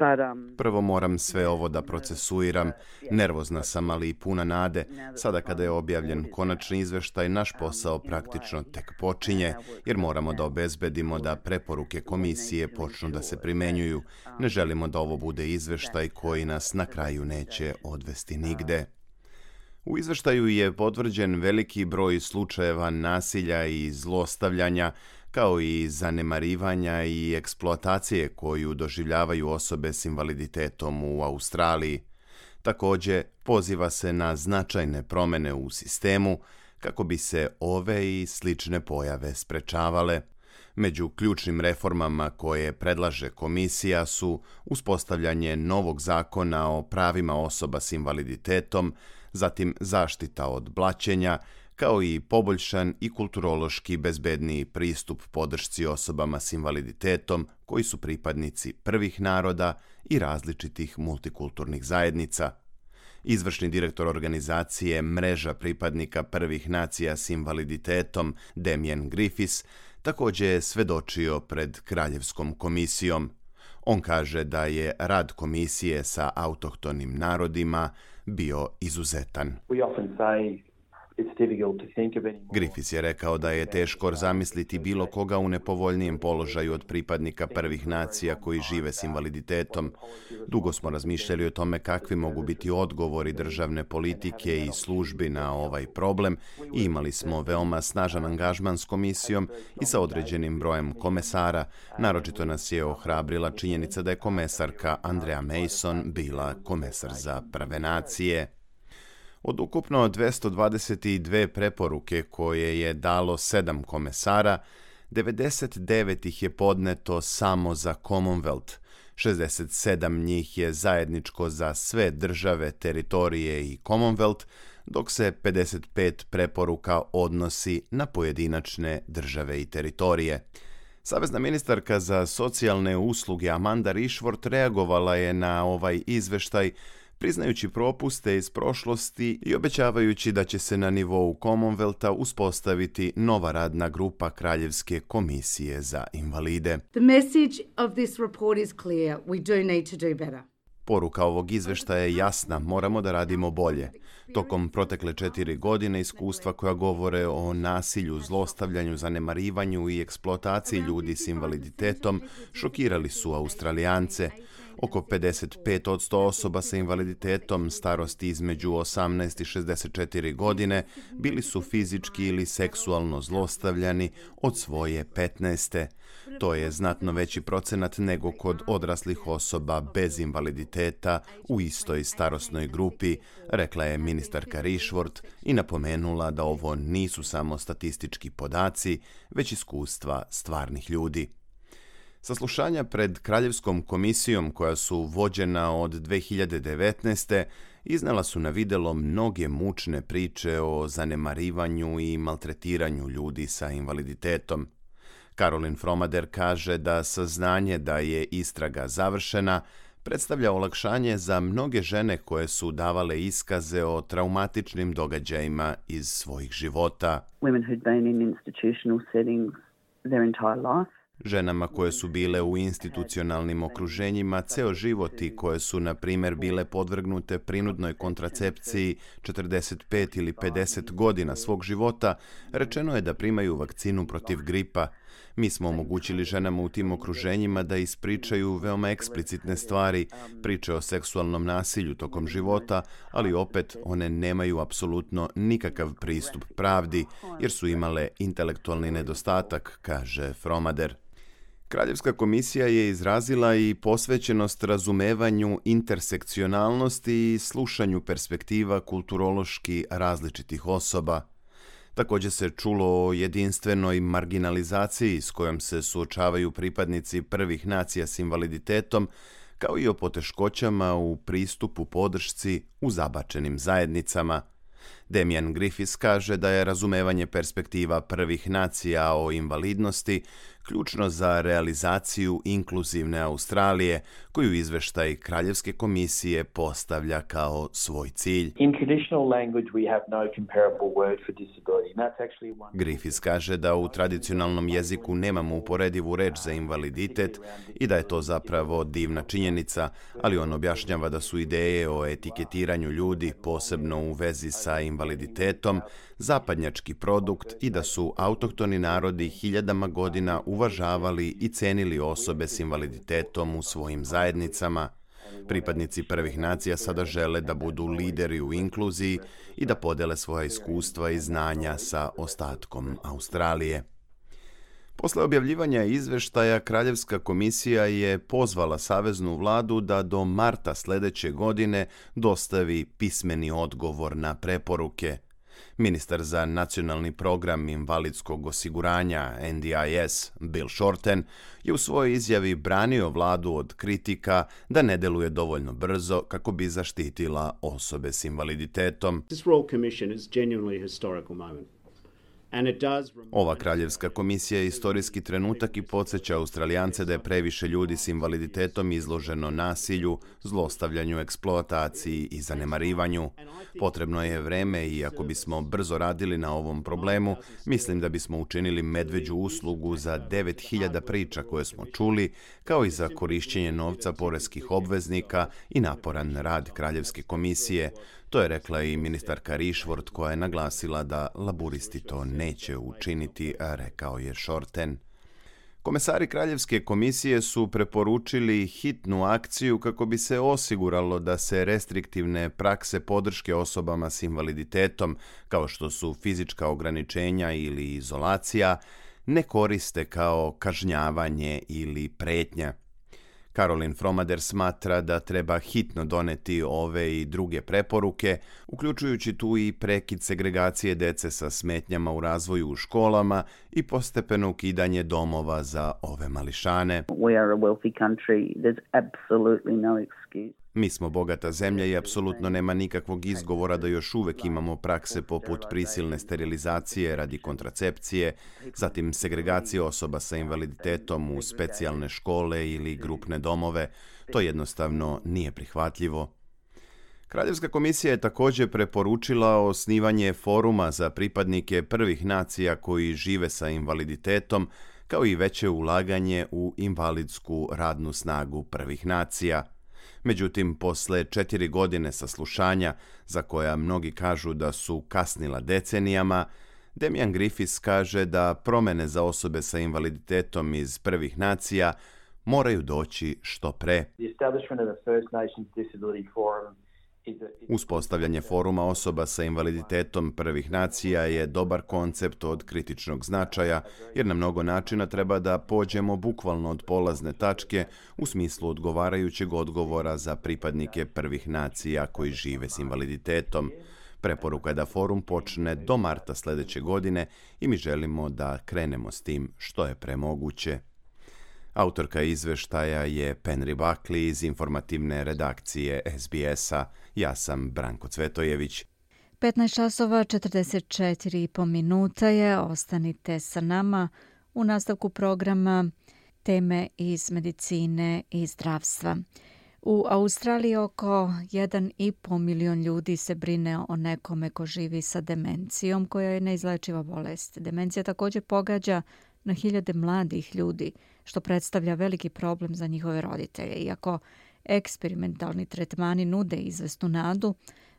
Um, Prvo moram sve ovo da procesuiram. Nervozna sam, ali i puna nade. Sada kada je objavljen konačni izveštaj, naš posao praktično tek počinje, jer moramo da obezbedimo da preporuke komisije počnu da se primenjuju. Ne želimo da ovo bude izveštaj koji nas na kraju neće odvesti nigde. U izveštaju je potvrđen veliki broj slučajeva nasilja i zlostavljanja, kao i zanemarivanja i eksploatacije koju doživljavaju osobe s invaliditetom u Australiji. Takođe, poziva se na značajne promene u sistemu kako bi se ove i slične pojave sprečavale. Među ključnim reformama koje predlaže komisija su uspostavljanje novog zakona o pravima osoba s invaliditetom, zatim zaštita od blaćenja, kao i poboljšan i kulturološki bezbedniji pristup podršci osobama s invaliditetom koji su pripadnici prvih naroda i različitih multikulturnih zajednica. Izvršni direktor organizacije Mreža pripadnika prvih nacija s invaliditetom Damien Griffiths također je svedočio pred Kraljevskom komisijom. On kaže da je rad komisije sa autohtonim narodima bio izuzetan. We often say Griffiths je rekao da je teško zamisliti bilo koga u nepovoljnijem položaju od pripadnika prvih nacija koji žive s invaliditetom. Dugo smo razmišljali o tome kakvi mogu biti odgovori državne politike i službi na ovaj problem i imali smo veoma snažan angažman s komisijom i sa određenim brojem komesara. Naročito nas je ohrabrila činjenica da je komesarka Andrea Mason bila komesar za prve nacije. Od ukupno 222 preporuke koje je dalo sedam komesara, 99 ih je podneto samo za Commonwealth, 67 njih je zajedničko za sve države, teritorije i Commonwealth, dok se 55 preporuka odnosi na pojedinačne države i teritorije. Savezna ministarka za socijalne usluge Amanda Rishworth reagovala je na ovaj izveštaj priznajući propuste iz prošlosti i obećavajući da će se na nivou Commonwealtha uspostaviti nova radna grupa Kraljevske komisije za invalide. The message of this report is clear. We do need to do better. Poruka ovog izveštaja je jasna, moramo da radimo bolje. Tokom protekle četiri godine iskustva koja govore o nasilju, zlostavljanju, zanemarivanju i eksploataciji ljudi s invaliditetom šokirali su Australijance, Oko 55 od 100 osoba sa invaliditetom starosti između 18 i 64 godine bili su fizički ili seksualno zlostavljani od svoje 15. To je znatno veći procenat nego kod odraslih osoba bez invaliditeta u istoj starosnoj grupi, rekla je ministarka Rišvort i napomenula da ovo nisu samo statistički podaci, već iskustva stvarnih ljudi. Saslušanja pred Kraljevskom komisijom koja su vođena od 2019. iznala su na videlo mnoge mučne priče o zanemarivanju i maltretiranju ljudi sa invaliditetom. Karolin Fromader kaže da saznanje da je istraga završena predstavlja olakšanje za mnoge žene koje su davale iskaze o traumatičnim događajima iz svojih života. Women who'd been in institutional settings their entire life. Ženama koje su bile u institucionalnim okruženjima ceo život i koje su, na primjer, bile podvrgnute prinudnoj kontracepciji 45 ili 50 godina svog života, rečeno je da primaju vakcinu protiv gripa. Mi smo omogućili ženama u tim okruženjima da ispričaju veoma eksplicitne stvari, priče o seksualnom nasilju tokom života, ali opet one nemaju apsolutno nikakav pristup pravdi, jer su imale intelektualni nedostatak, kaže Fromader. Kraljevska komisija je izrazila i posvećenost razumevanju intersekcionalnosti i slušanju perspektiva kulturološki različitih osoba. Također se čulo o jedinstvenoj marginalizaciji s kojom se suočavaju pripadnici prvih nacija s invaliditetom, kao i o poteškoćama u pristupu podršci u zabačenim zajednicama – Demian Griffiths kaže da je razumevanje perspektiva prvih nacija o invalidnosti ključno za realizaciju inkluzivne Australije, koju izveštaj Kraljevske komisije postavlja kao svoj cilj. Griffiths kaže da u tradicionalnom jeziku nemamo uporedivu reč za invaliditet i da je to zapravo divna činjenica, ali on objašnjava da su ideje o etiketiranju ljudi, posebno u vezi sa invaliditetom, zapadnjački produkt i da su autohtoni narodi hiljadama godina uvažavali i cenili osobe s invaliditetom u svojim zajednicama. Pripadnici prvih nacija sada žele da budu lideri u inkluziji i da podele svoja iskustva i znanja sa ostatkom Australije. Posle objavljivanja izveštaja, Kraljevska komisija je pozvala Saveznu vladu da do marta sljedeće godine dostavi pismeni odgovor na preporuke – Ministar za nacionalni program invalidskog osiguranja NDIS Bill Shorten je u svojoj izjavi branio vladu od kritika da ne deluje dovoljno brzo kako bi zaštitila osobe s invaliditetom. This Royal Commission is genuinely a historical moment. Ova kraljevska komisija je istorijski trenutak i podsjeća Australijance da je previše ljudi s invaliditetom izloženo nasilju, zlostavljanju, eksploataciji i zanemarivanju. Potrebno je vreme i ako bismo brzo radili na ovom problemu, mislim da bismo učinili medveđu uslugu za 9000 priča koje smo čuli, kao i za korišćenje novca poreskih obveznika i naporan rad kraljevske komisije. To je rekla i ministarka Rišvort koja je naglasila da laburisti to neće učiniti, rekao je Šorten. Komesari Kraljevske komisije su preporučili hitnu akciju kako bi se osiguralo da se restriktivne prakse podrške osobama s invaliditetom, kao što su fizička ograničenja ili izolacija, ne koriste kao kažnjavanje ili pretnja. Karolin Fromader smatra da treba hitno doneti ove i druge preporuke, uključujući tu i prekid segregacije dece sa smetnjama u razvoju u školama i postepeno ukidanje domova za ove mališane. We are a wealthy country. There's absolutely no excuse. Mi smo bogata zemlja i apsolutno nema nikakvog izgovora da još uvek imamo prakse poput prisilne sterilizacije radi kontracepcije, zatim segregacije osoba sa invaliditetom u specijalne škole ili grupne domove. To jednostavno nije prihvatljivo. Kraljevska komisija je također preporučila osnivanje foruma za pripadnike prvih nacija koji žive sa invaliditetom, kao i veće ulaganje u invalidsku radnu snagu prvih nacija – Međutim, posle četiri godine saslušanja, za koja mnogi kažu da su kasnila decenijama, Demian Griffiths kaže da promene za osobe sa invaliditetom iz prvih nacija moraju doći što pre. The establishment of the First Nations Disability Forum Uspostavljanje foruma osoba sa invaliditetom prvih nacija je dobar koncept od kritičnog značaja, jer na mnogo načina treba da pođemo bukvalno od polazne tačke u smislu odgovarajućeg odgovora za pripadnike prvih nacija koji žive s invaliditetom. Preporuka je da forum počne do marta sljedeće godine i mi želimo da krenemo s tim što je premoguće. Autorka izveštaja je Penri Bakli iz informativne redakcije SBS-a. Ja sam Branko Cvetojević. 15 časova 44 i po minuta je. Ostanite sa nama u nastavku programa teme iz medicine i zdravstva. U Australiji oko 1,5 milion ljudi se brine o nekome ko živi sa demencijom koja je neizlečiva bolest. Demencija također pogađa na hiljade mladih ljudi, što predstavlja veliki problem za njihove roditelje. Iako eksperimentalni tretmani nude izvestnu nadu,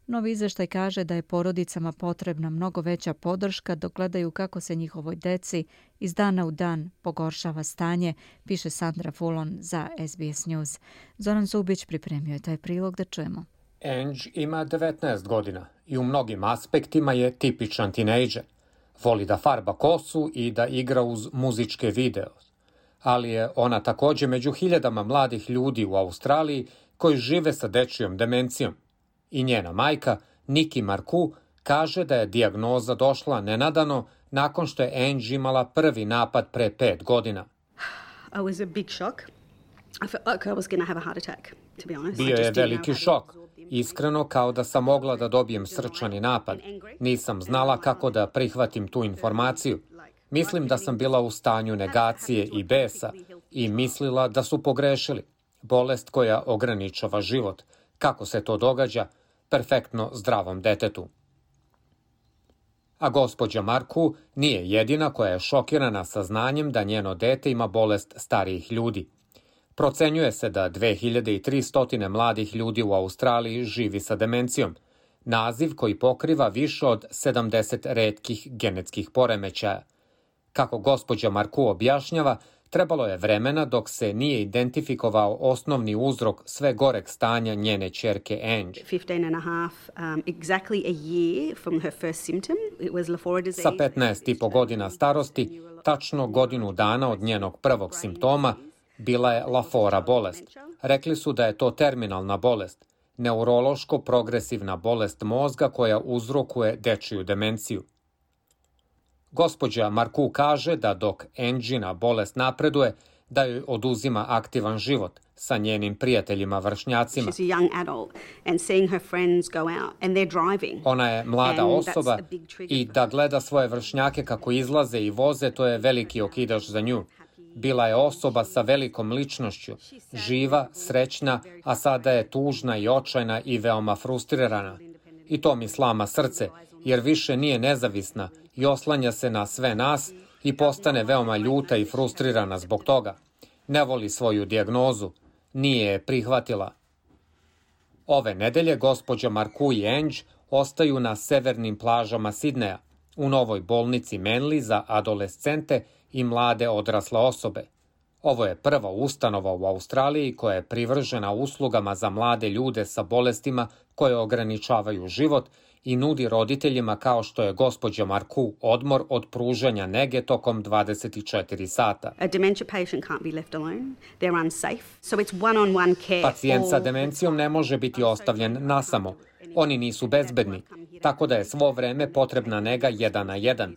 novi izveštaj kaže da je porodicama potrebna mnogo veća podrška dok gledaju kako se njihovoj deci iz dana u dan pogoršava stanje, piše Sandra Fulon za SBS News. Zoran Zubić pripremio je taj prilog da čujemo. Ange ima 19 godina i u mnogim aspektima je tipičan tinejdžer. Voli da farba kosu i da igra uz muzičke video. Ali je ona također među hiljadama mladih ljudi u Australiji koji žive sa dečijom demencijom. I njena majka, Niki Marku, kaže da je dijagnoza došla nenadano nakon što je Ange imala prvi napad pre pet godina. I was a big shock. I felt like I was going to have a heart attack, to be honest. Bio je veliki šok. Iskreno, kao da sam mogla da dobijem srčani napad. Nisam znala kako da prihvatim tu informaciju. Mislim da sam bila u stanju negacije i besa i mislila da su pogrešili. Bolest koja ograničava život. Kako se to događa? Perfektno zdravom detetu. A gospođa Marku nije jedina koja je šokirana saznanjem da njeno dete ima bolest starijih ljudi – Procenjuje se da 2300 mladih ljudi u Australiji živi sa demencijom, naziv koji pokriva više od 70 redkih genetskih poremećaja. Kako gospođa Marku objašnjava, trebalo je vremena dok se nije identifikovao osnovni uzrok sve goreg stanja njene čerke Ange. Sa 15 i po godina starosti, tačno godinu dana od njenog prvog simptoma, bila je Lafora bolest. Rekli su da je to terminalna bolest, neurološko-progresivna bolest mozga koja uzrokuje dečiju demenciju. Gospođa Marku kaže da dok Engina bolest napreduje, da joj oduzima aktivan život sa njenim prijateljima vršnjacima. Ona je mlada osoba i da gleda svoje vršnjake kako izlaze i voze, to je veliki okidaš za nju. Bila je osoba sa velikom ličnošću, živa, srećna, a sada je tužna i očajna i veoma frustrirana. I to mi slama srce, jer više nije nezavisna i oslanja se na sve nas i postane veoma ljuta i frustrirana zbog toga. Ne voli svoju dijagnozu, nije je prihvatila. Ove nedelje gospođa Marku i Enđ ostaju na severnim plažama Sidneja, u novoj bolnici Menli za adolescente i mlade odrasle osobe. Ovo je prva ustanova u Australiji koja je privržena uslugama za mlade ljude sa bolestima koje ograničavaju život i nudi roditeljima kao što je gospođa Marku odmor od pružanja nege tokom 24 sata. Pacijent sa demencijom ne može biti ostavljen nasamo. Oni nisu bezbedni, tako da je svo vreme potrebna nega jedan na jedan.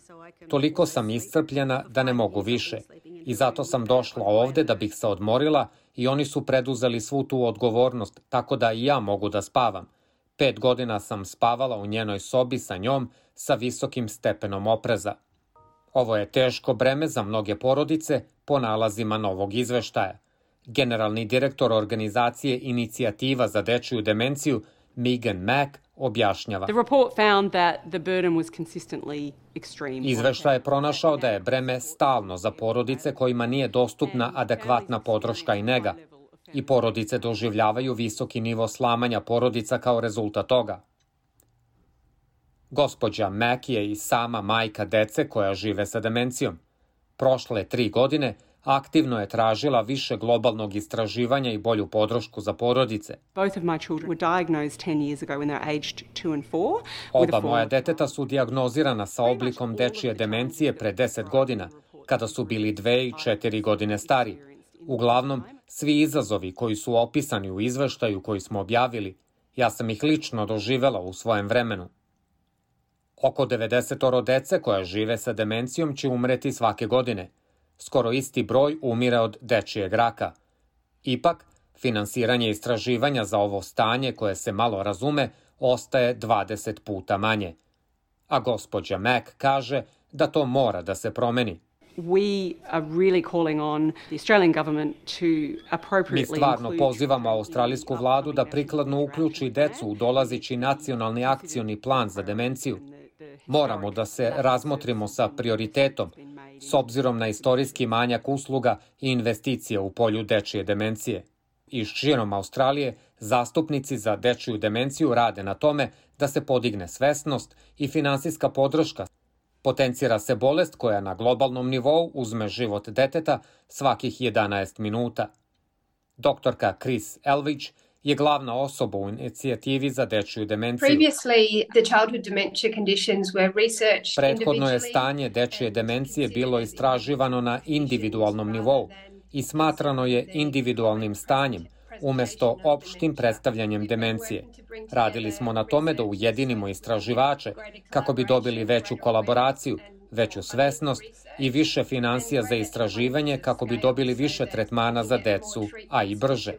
Toliko sam iscrpljena da ne mogu više. I zato sam došla ovde da bih se odmorila i oni su preduzeli svu tu odgovornost, tako da i ja mogu da spavam. Pet godina sam spavala u njenoj sobi sa njom sa visokim stepenom opreza. Ovo je teško breme za mnoge porodice po nalazima novog izveštaja. Generalni direktor organizacije Inicijativa za dečiju demenciju Megan Mack objašnjava. Izveštaj je pronašao da je breme stalno za porodice kojima nije dostupna adekvatna podrška i nega i porodice doživljavaju visoki nivo slamanja porodica kao rezultat toga. Gospođa Mac je i sama majka dece koja žive sa demencijom. Prošle tri godine aktivno je tražila više globalnog istraživanja i bolju podršku za porodice. Oba moja deteta su diagnozirana sa oblikom dečije demencije pre 10 godina, kada su bili dve i četiri godine stari. Uglavnom, svi izazovi koji su opisani u izveštaju koji smo objavili, ja sam ih lično doživela u svojem vremenu. Oko 90 dece koja žive sa demencijom će umreti svake godine. Skoro isti broj umire od dečijeg raka. Ipak, finansiranje istraživanja za ovo stanje koje se malo razume ostaje 20 puta manje. A gospođa Mac kaže da to mora da se promeni. We are really calling on the Australian government to appropriately Mi stvarno pozivamo australijsku vladu da prikladno uključi decu u dolazići nacionalni akcioni plan za demenciju. Moramo da se razmotrimo sa prioritetom, s obzirom na istorijski manjak usluga i investicije u polju dečije demencije. I širom Australije, zastupnici za dečiju demenciju rade na tome da se podigne svesnost i finansijska podrška Potencira se bolest koja na globalnom nivou uzme život deteta svakih 11 minuta. Doktorka Chris Elvidge je glavna osoba u inicijativi za dečju demenciju. Prethodno je stanje dečje demencije bilo istraživano na individualnom nivou i smatrano je individualnim stanjem, umesto opštim predstavljanjem demencije. Radili smo na tome da ujedinimo istraživače kako bi dobili veću kolaboraciju, veću svesnost i više financija za istraživanje kako bi dobili više tretmana za decu, a i brže.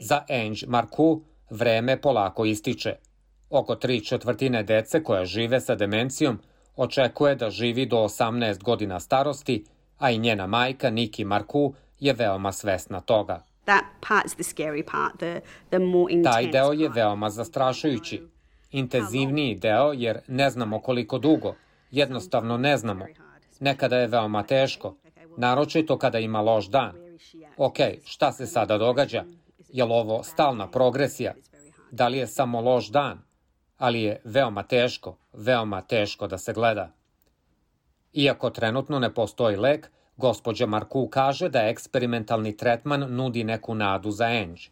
Za Ange Marku vreme polako ističe. Oko tri četvrtine dece koja žive sa demencijom očekuje da živi do 18 godina starosti, a i njena majka Niki Marku je veoma svesna toga. That part's the scary part, the, the more intense Taj deo je veoma zastrašujući. Intenzivniji deo jer ne znamo koliko dugo. Jednostavno ne znamo. Nekada je veoma teško. Naročito kada ima loš dan. Ok, šta se sada događa? Je li ovo stalna progresija? Da li je samo loš dan? Ali je veoma teško, veoma teško da se gleda. Iako trenutno ne postoji lek, Gospođa Marku kaže da eksperimentalni tretman nudi neku nadu za Ange.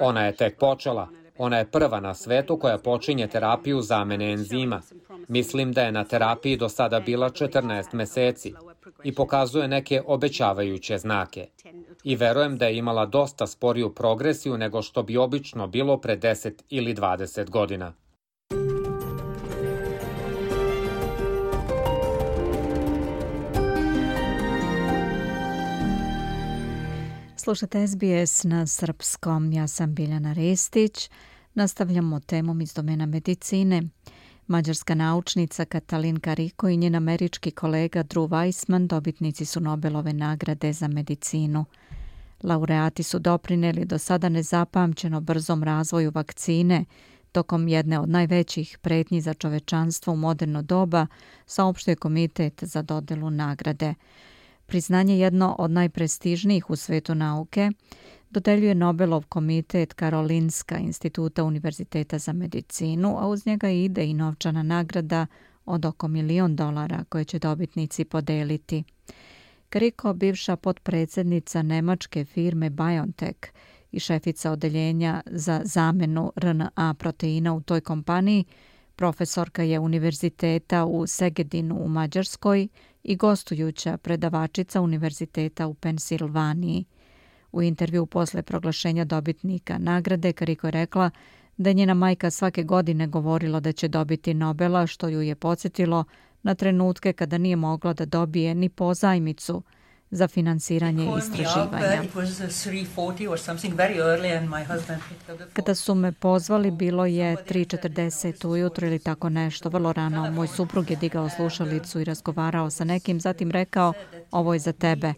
Ona je tek počela. Ona je prva na svetu koja počinje terapiju zamene enzima. Mislim da je na terapiji do sada bila 14 meseci i pokazuje neke obećavajuće znake. I verujem da je imala dosta sporiju progresiju nego što bi obično bilo pre 10 ili 20 godina. Slušate SBS na srpskom. Ja sam Biljana Restić. Nastavljamo temom iz domena medicine. Mađarska naučnica Katalin Kariko i njen američki kolega Drew Weissman dobitnici su Nobelove nagrade za medicinu. Laureati su doprineli do sada nezapamćeno brzom razvoju vakcine tokom jedne od najvećih pretnji za čovečanstvo u moderno doba, saopštuje komitet za dodelu nagrade. Priznanje jedno od najprestižnijih u svetu nauke dodeljuje Nobelov komitet Karolinska instituta Univerziteta za medicinu, a uz njega ide i novčana nagrada od oko milion dolara koje će dobitnici podeliti. Kriko, bivša potpredsjednica nemačke firme BioNTech i šefica odeljenja za zamenu RNA proteina u toj kompaniji, profesorka je univerziteta u Segedinu u Mađarskoj i gostujuća predavačica Univerziteta u Pensilvaniji. U intervju posle proglašenja dobitnika nagrade Kariko je rekla da je njena majka svake godine govorila da će dobiti Nobela, što ju je podsjetilo na trenutke kada nije mogla da dobije ni pozajmicu za finansiranje istraživanja. Kada su me pozvali, bilo je 3.40 ujutro ili tako nešto, vrlo rano. Moj suprug je digao slušalicu i razgovarao sa nekim, zatim rekao, ovo je za tebe.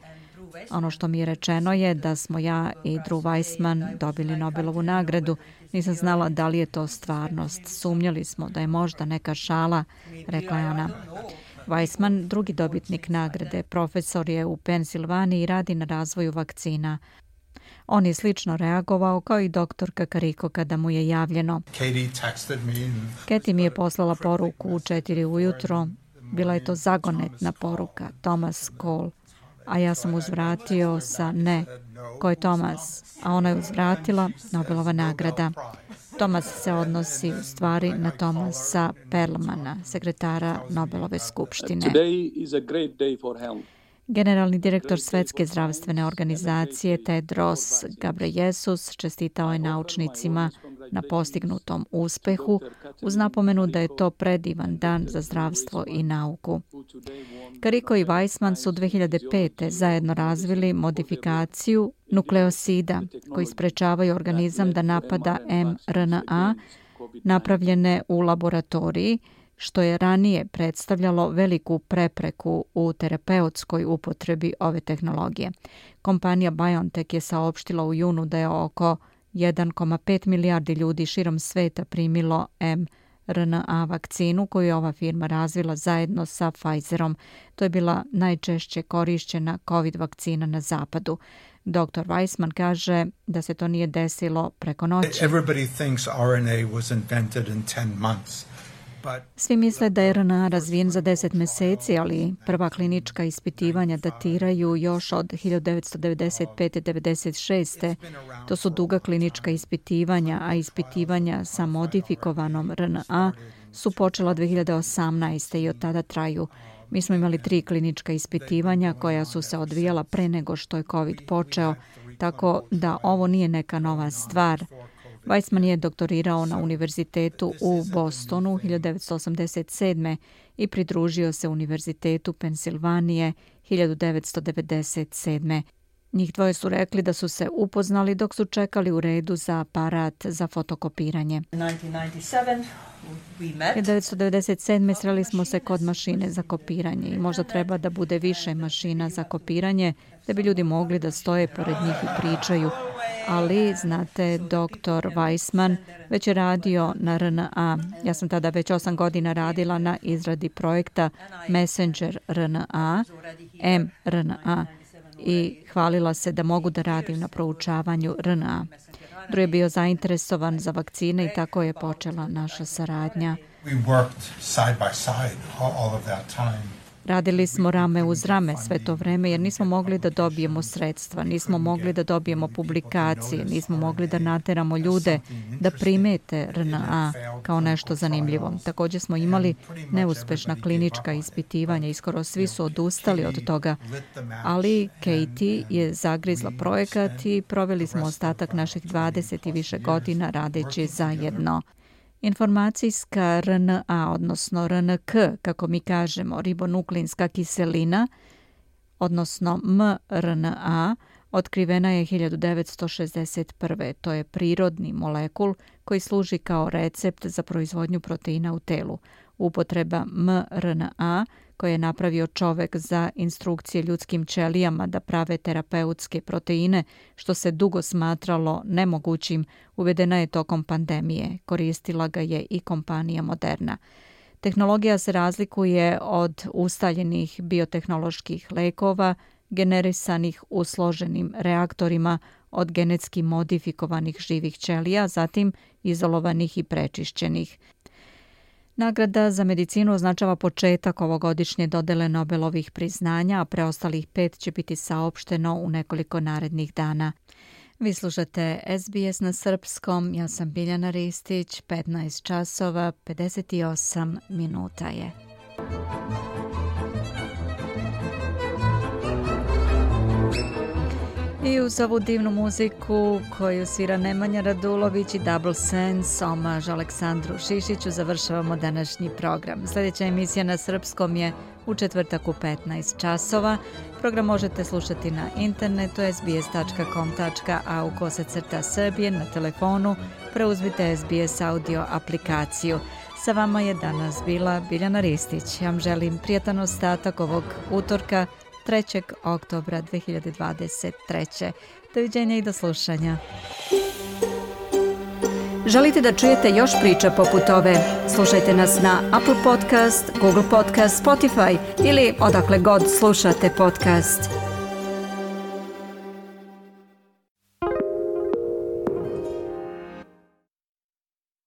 Ono što mi je rečeno je da smo ja i Drew Weissman dobili Nobelovu nagradu. Nisam znala da li je to stvarnost. Sumnjali smo da je možda neka šala, rekla je ona. Weissman, drugi dobitnik nagrade, profesor je u Pensilvaniji i radi na razvoju vakcina. On je slično reagovao kao i doktor Kakariko kada mu je javljeno. Katie mi je poslala poruku u četiri ujutro Bila je to zagonetna poruka, Thomas Cole. A ja sam uzvratio sa ne. Ko je Thomas? A ona je uzvratila Nobelova nagrada. Thomas se odnosi u stvari na Thomasa Perlmana, sekretara Nobelove skupštine. Today is a great day for Helm. Generalni direktor Svetske zdravstvene organizacije Tedros Ghebreyesus čestitao je naučnicima na postignutom uspehu uz napomenu da je to predivan dan za zdravstvo i nauku. Kariko i Weissman su 2005. zajedno razvili modifikaciju nukleosida koji sprečavaju organizam da napada mRNA napravljene u laboratoriji što je ranije predstavljalo veliku prepreku u terapeutskoj upotrebi ove tehnologije. Kompanija BioNTech je saopštila u junu da je oko 1,5 milijardi ljudi širom sveta primilo mRNA er vakcinu koju je ova firma razvila zajedno sa Pfizerom. To je bila najčešće korišćena COVID vakcina na zapadu. Dr. Weissman kaže da se to nije desilo preko noći. Everybody thinks RNA was invented in 10 months. Pa, Svi misle da je RNA razvijen za 10 meseci, ali prva klinička ispitivanja datiraju još od 1995-96. To su duga klinička ispitivanja, a ispitivanja sa modifikovanom RNA su počela 2018. i od tada traju. Mi smo imali tri klinička ispitivanja koja su se odvijala pre nego što je COVID počeo, tako da ovo nije neka nova stvar. Weissman je doktorirao na univerzitetu u Bostonu 1987. i pridružio se Univerzitetu Pensilvanije 1997. Njih dvoje su rekli da su se upoznali dok su čekali u redu za aparat za fotokopiranje. 1997. sreli smo se kod mašine za kopiranje i možda treba da bude više mašina za kopiranje da bi ljudi mogli da stoje pored njih i pričaju ali znate, doktor Weissman već je radio na RNA. Ja sam tada već osam godina radila na izradi projekta Messenger RNA, mRNA i hvalila se da mogu da radim na proučavanju RNA. Dru je bio zainteresovan za vakcine i tako je počela naša saradnja. We worked side by side all of that time. Radili smo rame uz rame sve to vreme jer nismo mogli da dobijemo sredstva, nismo mogli da dobijemo publikacije, nismo mogli da nateramo ljude da primete RNA kao nešto zanimljivo. Također smo imali neuspešna klinička ispitivanja i skoro svi su odustali od toga, ali Katie je zagrizla projekat i proveli smo ostatak naših 20 i više godina radeći zajedno. Informacijska RNA, odnosno RNK, kako mi kažemo, ribonuklinska kiselina, odnosno mRNA, otkrivena je 1961. To je prirodni molekul koji služi kao recept za proizvodnju proteina u telu. Upotreba mRNA koje je napravio čovek za instrukcije ljudskim ćelijama da prave terapeutske proteine, što se dugo smatralo nemogućim, uvedena je tokom pandemije. Koristila ga je i kompanija Moderna. Tehnologija se razlikuje od ustaljenih biotehnoloških lekova, generisanih u složenim reaktorima od genetski modifikovanih živih ćelija, zatim izolovanih i prečišćenih. Nagrada za medicinu označava početak ovogodišnje dodele Nobelovih priznanja, a preostalih pet će biti saopšteno u nekoliko narednih dana. Vi slušate SBS na srpskom, ja sam Biljana Ristić, 15 časova, 58 minuta je. I uz ovu divnu muziku koju svira Nemanja Radulović i Double Sense, omaž Aleksandru Šišiću, završavamo današnji program. Sljedeća emisija na srpskom je u četvrtak u 15 časova. Program možete slušati na internetu sbs.com.au kosacrta srbije na telefonu. Preuzmite SBS audio aplikaciju. Sa vama je danas bila Biljana Ristić. Ja vam želim prijatan ostatak ovog utorka 3. oktobra 2023. Doviđenja i do slušanja. Želite da čujete još priča poput ove? Slušajte nas na Apple Podcast, Google Podcast, Spotify ili odakle god slušate podcast.